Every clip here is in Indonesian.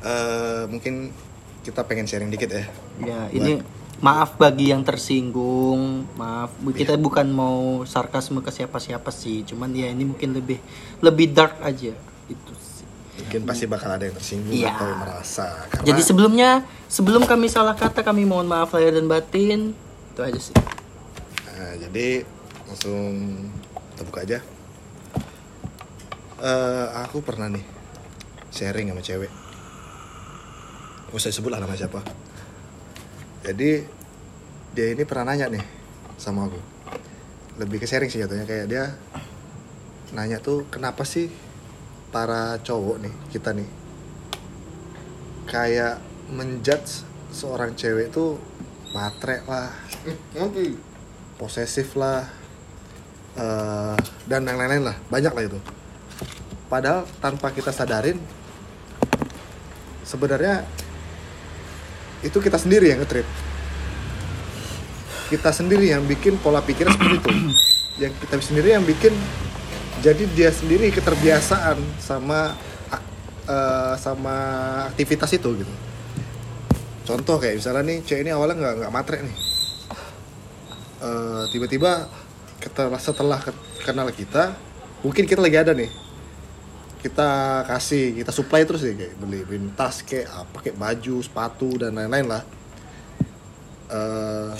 eh, mungkin kita pengen sharing dikit ya Ya, ini maaf bagi yang tersinggung. Maaf, kita Iya. bukan mau sarkasme ke siapa-siapa sih. Cuman ya ini mungkin lebih lebih dark aja. Itu sih. mungkin pasti bakal ada yang tersinggung Iya. atau merasa karena Jadi sebelumnya, sebelum kami salah kata, kami mohon maaf lahir dan batin. Itu aja sih. Nah, jadi langsung kita buka aja. Eh, aku pernah nih sharing sama cewek. Gak usah sebut lah nama siapa. Jadi dia ini pernah nanya nih sama aku. Lebih ke sharing sih jatuhnya kayak dia nanya tuh kenapa sih para cowok nih kita nih kayak menjudge seorang cewek tuh matre lah posesif lah eh, dan yang lain-lain lah banyak lah itu padahal tanpa kita sadarin sebenarnya itu kita sendiri yang ngetrip kita sendiri yang bikin pola pikir seperti itu. Yang kita sendiri yang bikin jadi dia sendiri keterbiasaan sama ak- eh, sama aktivitas itu gitu. Contoh kayak misalnya nih cewek ini awalnya nggak nggak matre nih. Eh, tiba-tiba setelah setelah ke- kenal kita mungkin kita lagi ada nih kita kasih kita supply terus ya kayak beli beli tas kayak apa kayak baju sepatu dan lain-lain lah. Eh,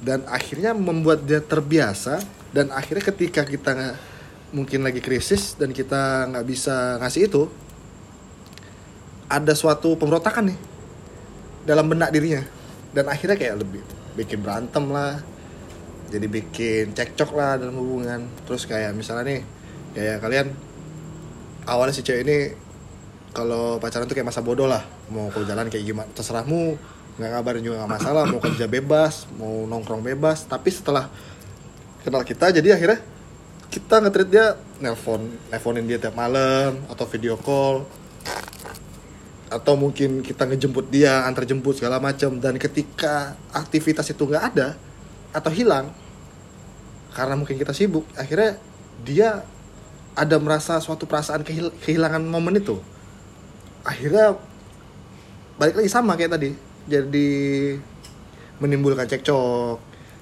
dan akhirnya membuat dia terbiasa dan akhirnya ketika kita mungkin lagi krisis dan kita nggak bisa ngasih itu ada suatu pemberontakan nih dalam benak dirinya. Dan akhirnya kayak lebih bikin berantem lah jadi bikin cekcok lah dalam hubungan. Terus kayak misalnya nih kayak kalian awalnya si cewek ini kalau pacaran tuh kayak masa bodoh lah. Mau ke jalan kayak gimana terserahmu. Nggak ngabarin juga nggak masalah. Mau kerja bebas mau nongkrong bebas. Tapi setelah kenal kita jadi akhirnya kita nge-treat dia nelpon nelponin dia tiap malam atau video call. Atau mungkin kita ngejemput dia antar jemput segala macam. Dan ketika aktivitas itu nggak ada atau hilang karena mungkin kita sibuk akhirnya dia ada merasa suatu perasaan kehil- kehilangan momen itu akhirnya balik lagi sama kayak tadi. Jadi menimbulkan cekcok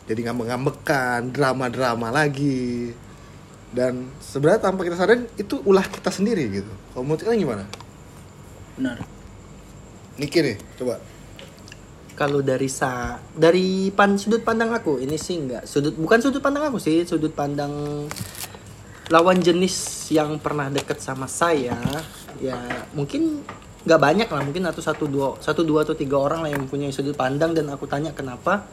jadi ngambek-ngambekan drama-drama lagi. Dan sebenarnya tanpa kita sadarin itu ulah kita sendiri gitu. Kalau menurut kalian gimana? Benar. Niki nih coba. Kalau dari sa dari pan sudut pandang aku ini sih enggak sudut bukan sudut pandang aku sih sudut pandang lawan jenis yang pernah deket sama saya ya mungkin nggak banyak lah mungkin atau satu dua satu dua atau tiga orang lah yang mempunyai sudut pandang dan aku tanya kenapa.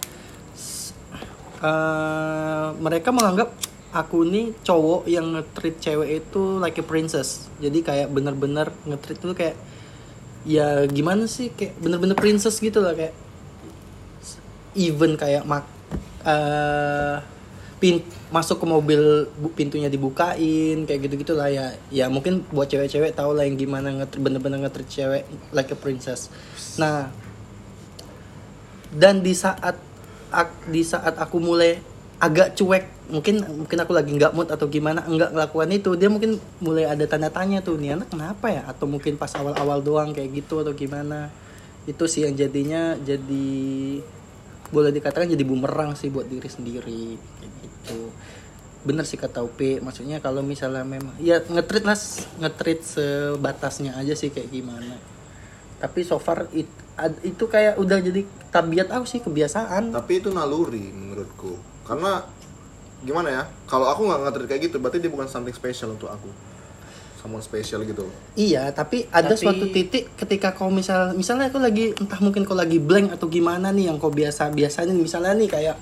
Eh, mereka menganggap aku nih cowok yang nge-treat cewek itu like a princess. Jadi kayak bener-bener nge-treat itu kayak ya gimana sih kayak bener-bener princess gitu lah kayak even kayak mak eh pin masuk ke mobil pintunya dibukain kayak gitu gitulah ya. Ya mungkin buat cewek-cewek tau lah yang gimana nge bener-bener nge cewek like a princess. Nah dan di saat ak- di saat aku mulai agak cuek mungkin mungkin aku lagi nggak mood atau gimana enggak ngelakukan itu dia mungkin mulai ada tanda tanya tuh nih anak kenapa ya? Atau mungkin pas awal-awal doang kayak gitu atau gimana. Itu sih yang jadinya jadi boleh dikatakan jadi bumerang sih buat diri sendiri gitu bener sih kata UP maksudnya kalau misalnya memang ya ngetrit lah ngetrit sebatasnya aja sih kayak gimana tapi so far it, ad- itu kayak udah jadi tabiat aku sih kebiasaan Tapi itu naluri menurutku. Karena gimana ya? Kalau aku nggak ngetrit kayak gitu, berarti dia bukan something special untuk aku. Someone special gitu. Iya, tapi ada Tapi- suatu titik ketika kau misal misalnya aku lagi entah mungkin kau lagi blank atau gimana nih yang kau biasa biasanya misalnya nih kayak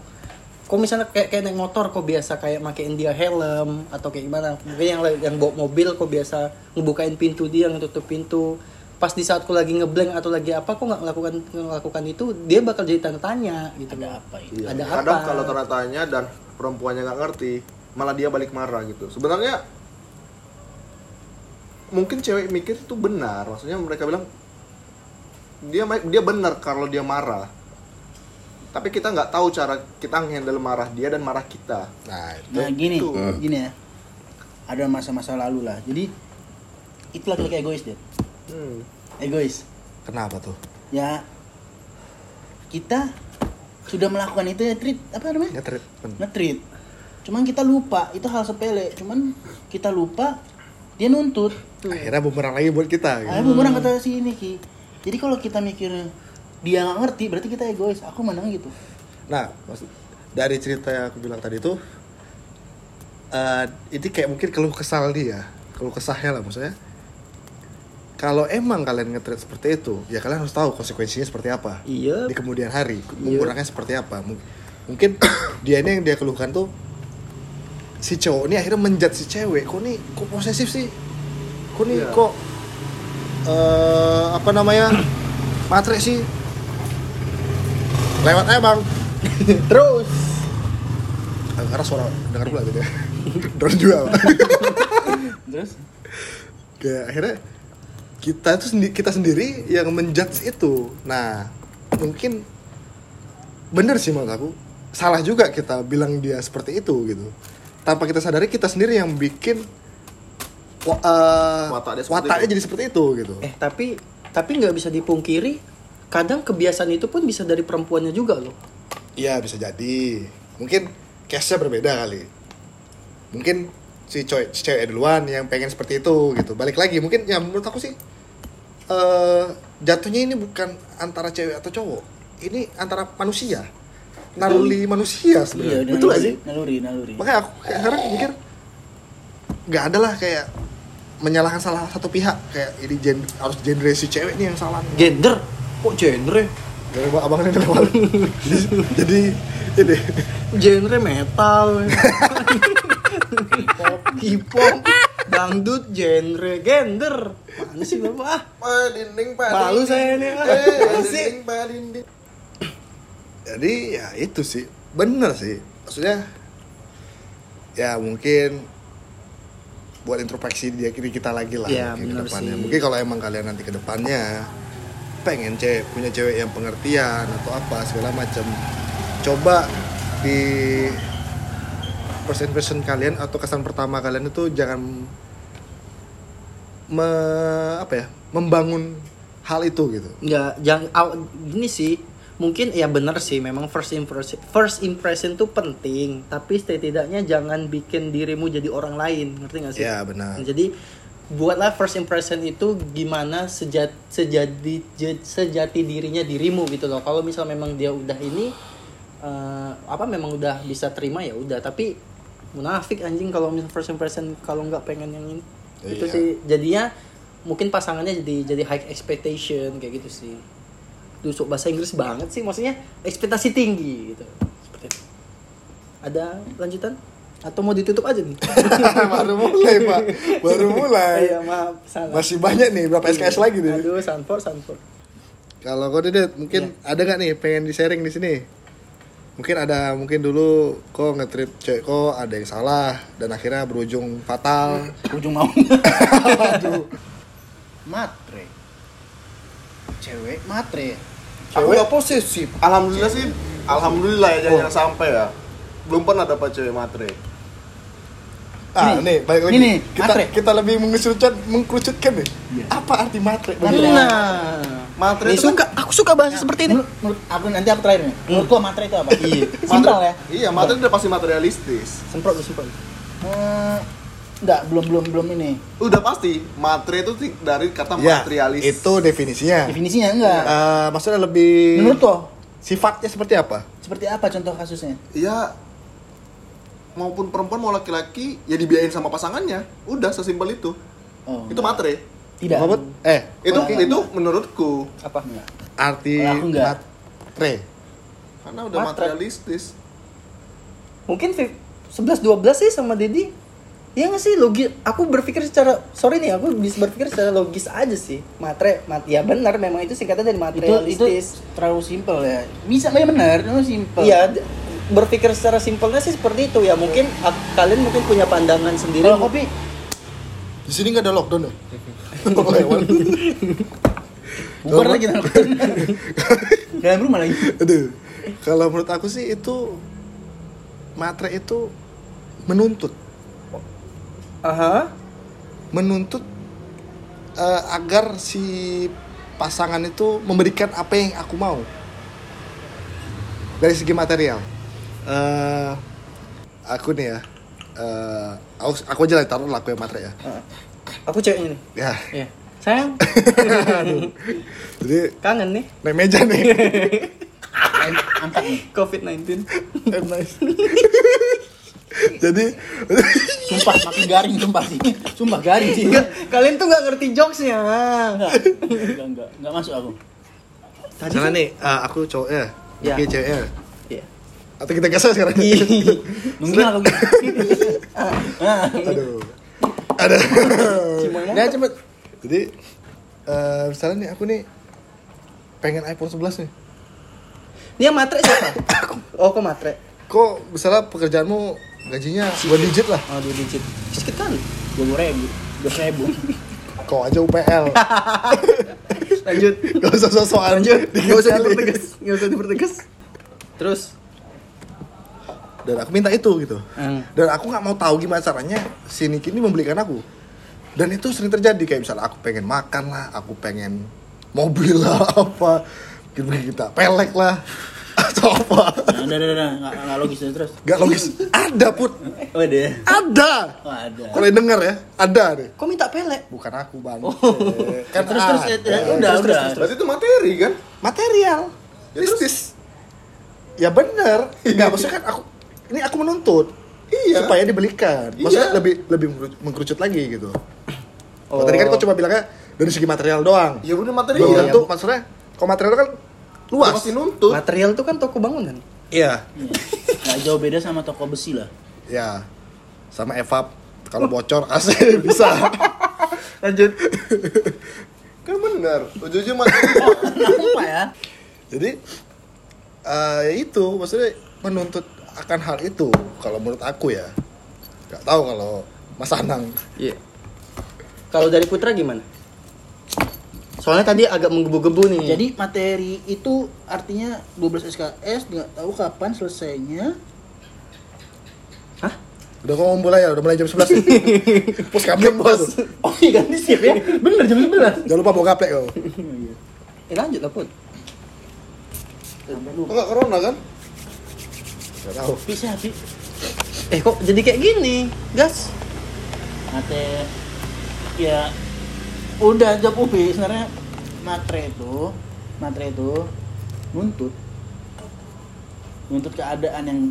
kau misalnya kayak kayak naik motor kau biasa kayak makein dia helm atau kayak gimana mungkin yang yang bawa mobil kau biasa ngebukain pintu dia ngetutup pintu pas di saat kau lagi ngeblank atau lagi apa kau nggak melakukan melakukan itu dia bakal jadi tanda tanya gitu Ada apa itu? Iya. Ada Kadang apa? kalau tanda tanya dan perempuannya nggak ngerti, malah dia balik marah gitu. Sebenarnya mungkin cewek mikir itu benar. Maksudnya mereka bilang dia dia benar kalau dia marah. Tapi kita nggak tahu cara kita handle marah dia dan marah kita. nah itu Nah gini, Itu. gini ya. Ada masa-masa lalu lah. Jadi itu laki-laki egois deh. Hmm. Egois. Kenapa tuh? Ya kita sudah melakukan itu ya treat apa namanya? Ngetrit. Nge-treat. Cuman kita lupa, itu hal sepele. Cuman kita lupa dia nuntut. Tuh. Akhirnya bumerang lagi buat kita. Gitu. Ah, bumerang kata si ini Ki. Jadi kalau kita mikir dia nggak ngerti, berarti kita egois. Aku mandang gitu. Nah, maksud dari cerita yang aku bilang tadi tuh, eh ini kayak mungkin keluh kesal dia, keluh kesahnya lah maksudnya. Kalau emang kalian nge seperti itu, ya kalian harus tahu konsekuensinya seperti apa Iya. di kemudian hari, mengurangnya seperti apa. Mung- Mungkin dia ini yang dia keluhkan tuh si cowok ini akhirnya menjat si cewek, kok nih kok posesif sih, kok nih Iya. kok eh apa namanya matre sih, lewat aja bang. Terus. Karena suara dengar pula gitu ya. Drone juga. Terus? Kayak akhirnya kita itu sendi- kita sendiri yang menjudge itu. Nah mungkin bener sih menurut aku. Salah juga kita bilang dia seperti itu gitu. Tanpa kita sadari kita sendiri yang bikin seperti wataknya itu. jadi seperti itu gitu. Eh tapi tapi nggak bisa dipungkiri kadang kebiasaan itu pun bisa dari perempuannya juga loh. iya bisa jadi. Mungkin case-nya berbeda kali. Mungkin si cewek si cewek duluan yang pengen seperti itu gitu. Balik lagi mungkin ya menurut aku sih eh jatuhnya ini bukan antara cewek atau cowok. Ini antara manusia. Naruli manusia sebenarnya. Iya, betul gak sih? Naluri, naluri. makanya aku kayak sekarang mikir nggak ada lah kayak menyalahkan salah satu pihak. Kayak ini gen, harus genre si cewek nih yang salah Gender, kok genre? Dari abang ini awal jadi, ini Genre metal. K-pop, K-pop, dangdut, genre, gender. Mana sih bapak? Ah, dinding pak malu saya. Ah, Eh, dinding pak dinding. jadi ya itu sih bener sih maksudnya ya mungkin buat introspeksi dia kita lagi lah mungkin ke depannya sih. mungkin kalau emang kalian nanti ke depannya pengen cewek punya cewek yang pengertian atau apa segala macam coba di first impression kalian atau kesan pertama kalian itu jangan me, apa ya membangun hal itu gitu Nggak, jangan gini sih. Mungkin ya bener sih, memang first impression, first impression tuh penting. Tapi setidaknya jangan bikin dirimu jadi orang lain, ngerti gak sih? ya benar Jadi buatlah first impression itu gimana sejat, sejadi je- sejati dirinya dirimu gitu loh. Kalau misal memang dia udah ini eh, apa memang udah bisa terima ya udah. Tapi munafik anjing kalau misal first impression kalau nggak pengen yang ini itu Iya. sih jadinya mungkin pasangannya jadi jadi high expectation kayak gitu sih. Dusuk bahasa Inggris banget sih maksudnya ekspektasi tinggi gitu. Seperti itu. Ada lanjutan? Atau mau ditutup aja nih? baru mulai pak baru mulai Iya maaf salah. masih banyak nih berapa SKS lagi nih Aduh, Sanford, Sanford. kalau kau Dedet mungkin ada nggak nih pengen di sharing di sini mungkin ada mungkin dulu kok ngetrip cewek kok ada yang salah dan akhirnya berujung fatal ujung mau Aduh. matre cewek matre Aku cewek nggak posesif Alhamdulillah sih, alhamdulillah ya Oh. jangan sampai ya. Belum pernah dapat cewek matre. Ah Ini, nih baik lagi ini kita matre. kita lebih mengerucutkan mengkerucutkan nih Iya. apa arti matre Matre. Nah, Matre itu kan- suka, aku suka bahasa seperti ini. menurut, menurut aku nanti aku terakhir nih menurut gua matre itu apa Iya. simpel ya Iya, matre udah pasti materialistis. Semprot lu, semprot. Eh, enggak belum belum belum ini Udah pasti, matre itu sih dari kata ya materialis. itu definisinya definisinya enggak Eh, maksudnya lebih menurut lo sifatnya seperti apa seperti apa contoh kasusnya Iya, maupun perempuan mau laki-laki ya dibiayain sama pasangannya. Udah sesimpel itu. oh Itu matre. tidak Robert? eh Itu Oke. itu menurutku Apa? Enggak. arti matre karena udah Matre. materialistis. Mungkin fi- 11 12 sih sama Dedi. Iya gak sih logis? Aku berpikir secara sorry nih, aku bisa berpikir secara logis aja sih. Matre, mat ya benar memang itu singkatan dari itu itu materialistis. terlalu simpel ya bisa ya benar itu simpel Iya, berpikir secara simpelnya sih seperti itu ya. Mungkin ak- kalian mungkin punya pandangan sendiri. kalau kopi? Di sini nggak ada lockdown ya? Kok lewat? bukan lagi dalam rumah lagi. Aduh, kalau menurut aku sih itu matre itu menuntut, Aha. menuntut eh, agar si pasangan itu memberikan apa yang aku mau. Dari segi material Eh, aku nih ya eh, aku, aku aja lah taruh lah aku yang materi ya Aku ceweknya nih. ya Iya. Sayang. jadi Kangen nih naik meja nih angkat nih COVID-19. Eh, nice. jadi sumpah makin garing sumpah sih sumpah garing sih Enggak, kalian tuh nggak ngerti jokesnya. enggak enggak enggak enggak masuk aku misalnya nih eh, aku cowoknya Ya. Dia ceweknya. Atau kita geser sekarang nungging aku gitu aduh ada Cimoy nah cepet jadi eh, misalnya nih aku nih pengen iPhone 11 nih Ini yang matre siapa? Oh, kok matre? kok misalnya pekerjaanmu gajinya dua digit lah Oh, dua digit. Sedikit kali. dua puluh ribu dua ribu kok aja UPL Lanjut. gak usah sosokan Lanjut. Nggak usah dipertegas. Nggak usah dipertegas. Terus. Dan aku minta itu gitu. Hmm. dan aku nggak mau tahu gimana caranya si Niki ini membelikan aku. Dan itu sering terjadi kayak misalnya aku pengen makan lah aku pengen mobil lah apa. Kita kita pelek lah atau apa. Nah, udah udah udah. Nggak nggak logis ya, terus. Gak logis. Ada put. Oh deh ada. Oh ada. Kalau yang denger ya ada deh. Kok minta pelek? bukan aku bang. Oh. kan terus terus ada. ya, udah Terus, terus, udah. Berarti itu materi kan? material. Bisnis ya bener. Nggak maksudnya kan aku ini aku menuntut Iya. supaya dibelikan maksudnya Iya. lebih lebih mengkerucut- lagi gitu Oh. oh. tadi kan kau cuma bilangnya dari segi material doang Ya udah materi belum ya. tentu maksudnya kalau material kan luas Masih nuntut. Material tuh kan toko bangunan. iya Iya. nggak jauh beda sama toko besi lah ya sama evap kalau bocor AC bisa Lanjut. Kan benar. Ujung-ujung materi. kenapa ya jadi eh, ya itu maksudnya menuntut akan hal itu kalau menurut aku ya nggak tahu kalau Mas Anang Iya. Kalau dari Putra gimana? Soalnya tadi agak menggebu-gebu nih. jadi materi itu artinya 12 SKS nggak tahu kapan selesainya Hah? udah ngomong mulai ya udah mulai jam 11 nih pos bos oh iya ganti sih ya bener jam 11 jangan lupa bawa gaplek kau Eh lanjut lah Put. Enggak corona kan? Tahu. Bisa sih Eh kok jadi kayak gini? Gas. mate ya udah job UB sebenarnya matre itu matre itu nuntut. Nuntut keadaan yang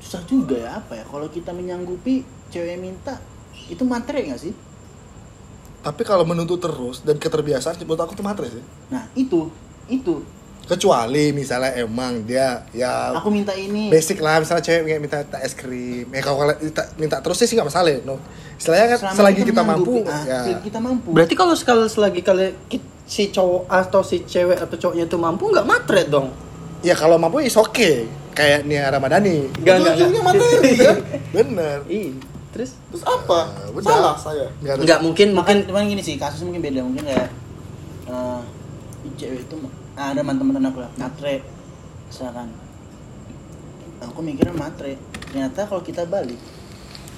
susah juga ya apa ya? Kalau kita menyanggupi cewek minta itu matre nggak sih? Tapi kalau menuntut terus dan keterbiasaan menurut aku tuh matre sih. Nah itu itu kecuali misalnya emang dia ya aku minta ini basic lah misalnya cewek minta, minta es krim ya kalau minta, minta terus sih nggak masalah no istilahnya kan Selama selagi kita, mampu menyanggupi, ah, ya kita mampu Berarti kalau sekali selagi kalian ki- si cowok atau si cewek atau cowoknya itu mampu nggak matre dong? ya kalau mampu is oke kayak Nia Ramadhani Enggak enggak. Ujung-ujungnya materi kan? bener Iya. Terus? Terus apa? Udah. Salah saya. nggak mungkin mungkin mungkin cuman gini sih kasus mungkin beda mungkin kayak eh, cewek itu ah, ada mantan-mantan aku lah matre misalkan aku mikirnya matre ternyata kalau kita balik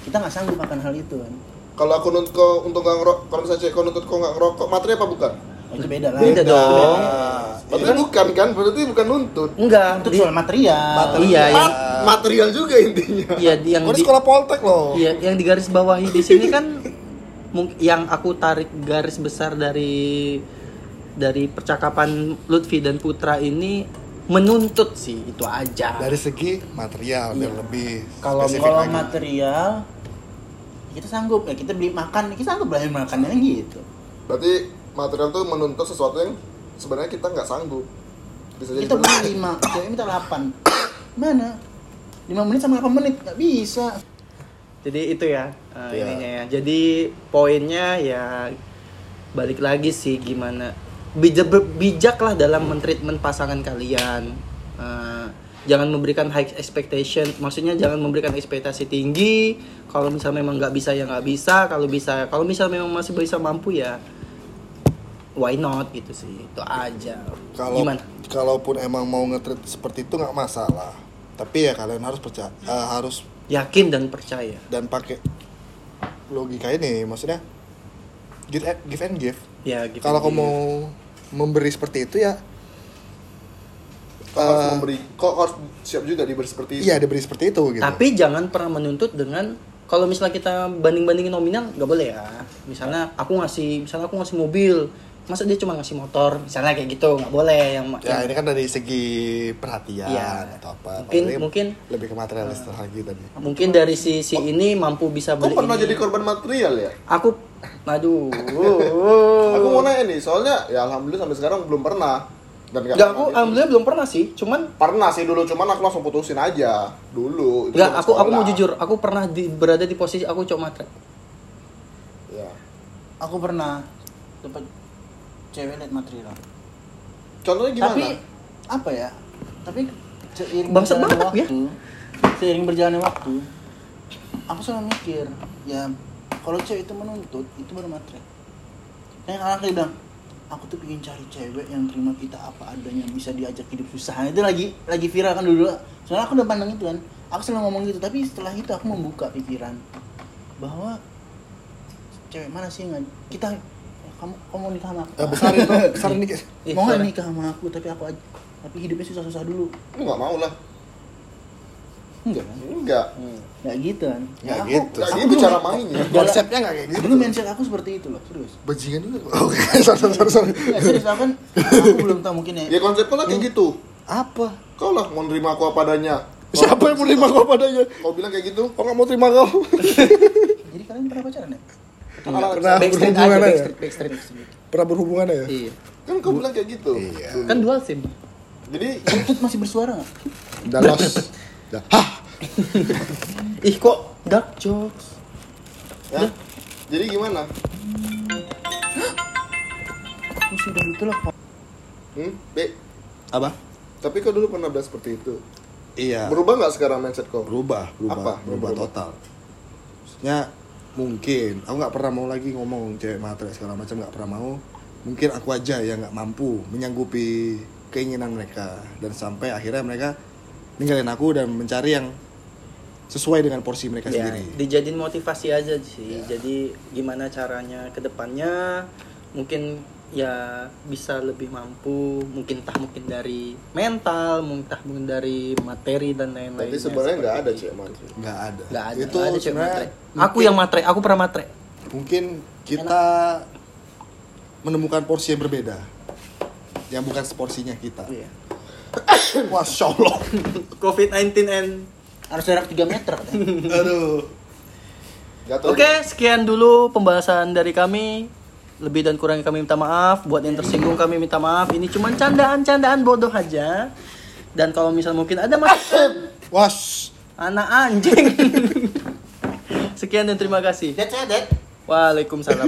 kita nggak sanggup akan hal itu kan Kalau aku nuntut kau untuk nggak ngerokok, kalau misalnya kau nuntut kau nggak ngerokok, materi apa bukan? oh, itu beda lah Beda dong. Nah, berarti bukan kan? Berarti bukan nuntut. enggak. untuk Di, soal material Iya, yang Mat- material juga intinya. iya di- yang Kau di di, sekolah poltek loh iya yang digaris bawahi di sini kan yang aku tarik garis besar dari dari percakapan Lutfi dan Putra ini menuntut sih itu aja. dari segi material biar Iya. lebih Kalau- spesifik kalau lagi. material kita sanggup ya kita beli makan kita sanggup beli makannya gitu Berarti material tuh menuntut sesuatu yang sebenarnya kita nggak sanggup. Bisa jadi kita beli lima cewek minta delapan mana lima menit sama delapan menit nggak bisa Jadi itu ya uh, Iya. ininya ya. Jadi poinnya ya balik lagi sih gimana bijak bijaklah dalam mentreatment pasangan kalian. Uh, jangan memberikan high expectation. Maksudnya jangan memberikan ekspektasi tinggi. Kalau misalnya memang nggak bisa ya nggak bisa. Kalau bisa kalau misalnya memang masih bisa mampu ya why not gitu sih. Itu aja. kalau Gimana? kalaupun emang mau ngetrit seperti itu nggak masalah tapi ya kalian harus percaya eh, harus Yakin dan percaya. dan pakai logika ini maksudnya give and, give and give Ya, kalau kau mau memberi seperti itu ya Kau harus Eh, memberi, kau harus siap juga diberi seperti itu. iya diberi seperti itu gitu Tapi jangan pernah menuntut dengan kalau misalnya kita banding-bandingin nominal nggak boleh ya. Misalnya aku ngasih, misalnya aku ngasih mobil, masa dia cuma ngasih motor, misalnya kayak gitu nggak boleh yang ya yang- ini kan dari segi perhatian Iya. atau apa Mungkin- mungkin- lebih ke materialis lagi tadi mungkin dari si si ini mampu bisa beli. pernah ini. jadi korban material ya? Aku, aduh. Aku mau nanya nih, soalnya ya alhamdulillah sampai sekarang belum pernah. Dan nggak Enggak, pernah aku gitu. alhamdulillah belum pernah sih. Cuman pernah sih dulu, cuman aku langsung putusin aja dulu. Zaman aku aku mau jujur, aku pernah di, berada di posisi aku cok matre. Ya. Aku pernah dapat cewek liat material. Contohnya gimana? Tapi apa ya? Tapi seiring Bangsat berjalannya banget ya. waktu, seiring berjalannya waktu, aku selalu mikir, ya kalau cewek itu menuntut, itu baru matre. Kayak orang kayak bilang, aku tuh pengen cari cewek yang terima kita apa adanya, bisa diajak hidup susah. Itu lagi lagi viral kan dulu. Soalnya aku udah pandang itu kan. Aku selalu ngomong gitu, tapi setelah itu aku membuka pikiran bahwa cewek mana sih yang kita kamu kamu mau nikah sama aku? Eh, besarin tuh besarin dikit Ih, mau nikah sama aku tapi aku tapi hidupnya susah-susah dulu Lu nggak mau lah. Enggak kan Enggak. nggak gitu kan Nggak aku, gitu. Nggak aku gitu cara mainnya. konsepnya nggak kayak gitu dulu mindset aku seperti itu loh serius bajingan juga oke sorry sorry sorry ya serius aku kan aku belum tahu mungkin ya Ya konsep kau lah kayak gitu. apa Kau lah mau nerima aku apa adanya. Kau- siapa yang mau terima kau padanya Kau bilang kayak gitu? kau nggak mau terima kau jadi kalian pernah pacaran ya pernah Backstreet berhubungan aja, aja backstreet, backstreet. pernah berhubungan ya Iya. Kan kau bilang kayak gitu. Iya. Kan dual sim. Jadi Bluetooth masih bersuara nggak udah Udah. hah Ih kok dark jokes. ya. Jadi gimana? aku sudah itulah Hmm? B. apa Tapi kau dulu pernah bilang seperti itu. iya Berubah nggak sekarang mindset kau? berubah berubah Apa? berubah Berubah. total maksudnya mungkin aku nggak pernah mau lagi ngomong cewek matre segala macam nggak pernah mau mungkin aku aja yang nggak mampu menyanggupi keinginan mereka dan sampai akhirnya mereka ninggalin aku dan mencari yang sesuai dengan porsi mereka Ya, sendiri dijadiin motivasi aja sih. Jadi gimana caranya ke depannya mungkin ya bisa lebih mampu, mungkin entah mungkin dari mental, mungkin entah mungkin dari materi dan lain-lain. Tapi sebenarnya nggak ada cewek matre. nggak ada Nggak ada. itu ada cewek sebenarnya matre. Aku yang matre, aku pernah matre. mungkin kita menemukan porsi yang berbeda yang bukan seporsinya kita Iya. Masya Allah COVID-19 and harus jarak 3 meter katanya. aduh. Oke, sekian dulu pembahasan dari kami. Lebih dan kurang kami minta maaf. Buat yang tersinggung kami minta maaf. Ini cuma candaan-candaan bodoh aja. Dan kalau misal mungkin ada mas was anak anjing. Sekian dan terima kasih. That's it, that. Waalaikumsalam.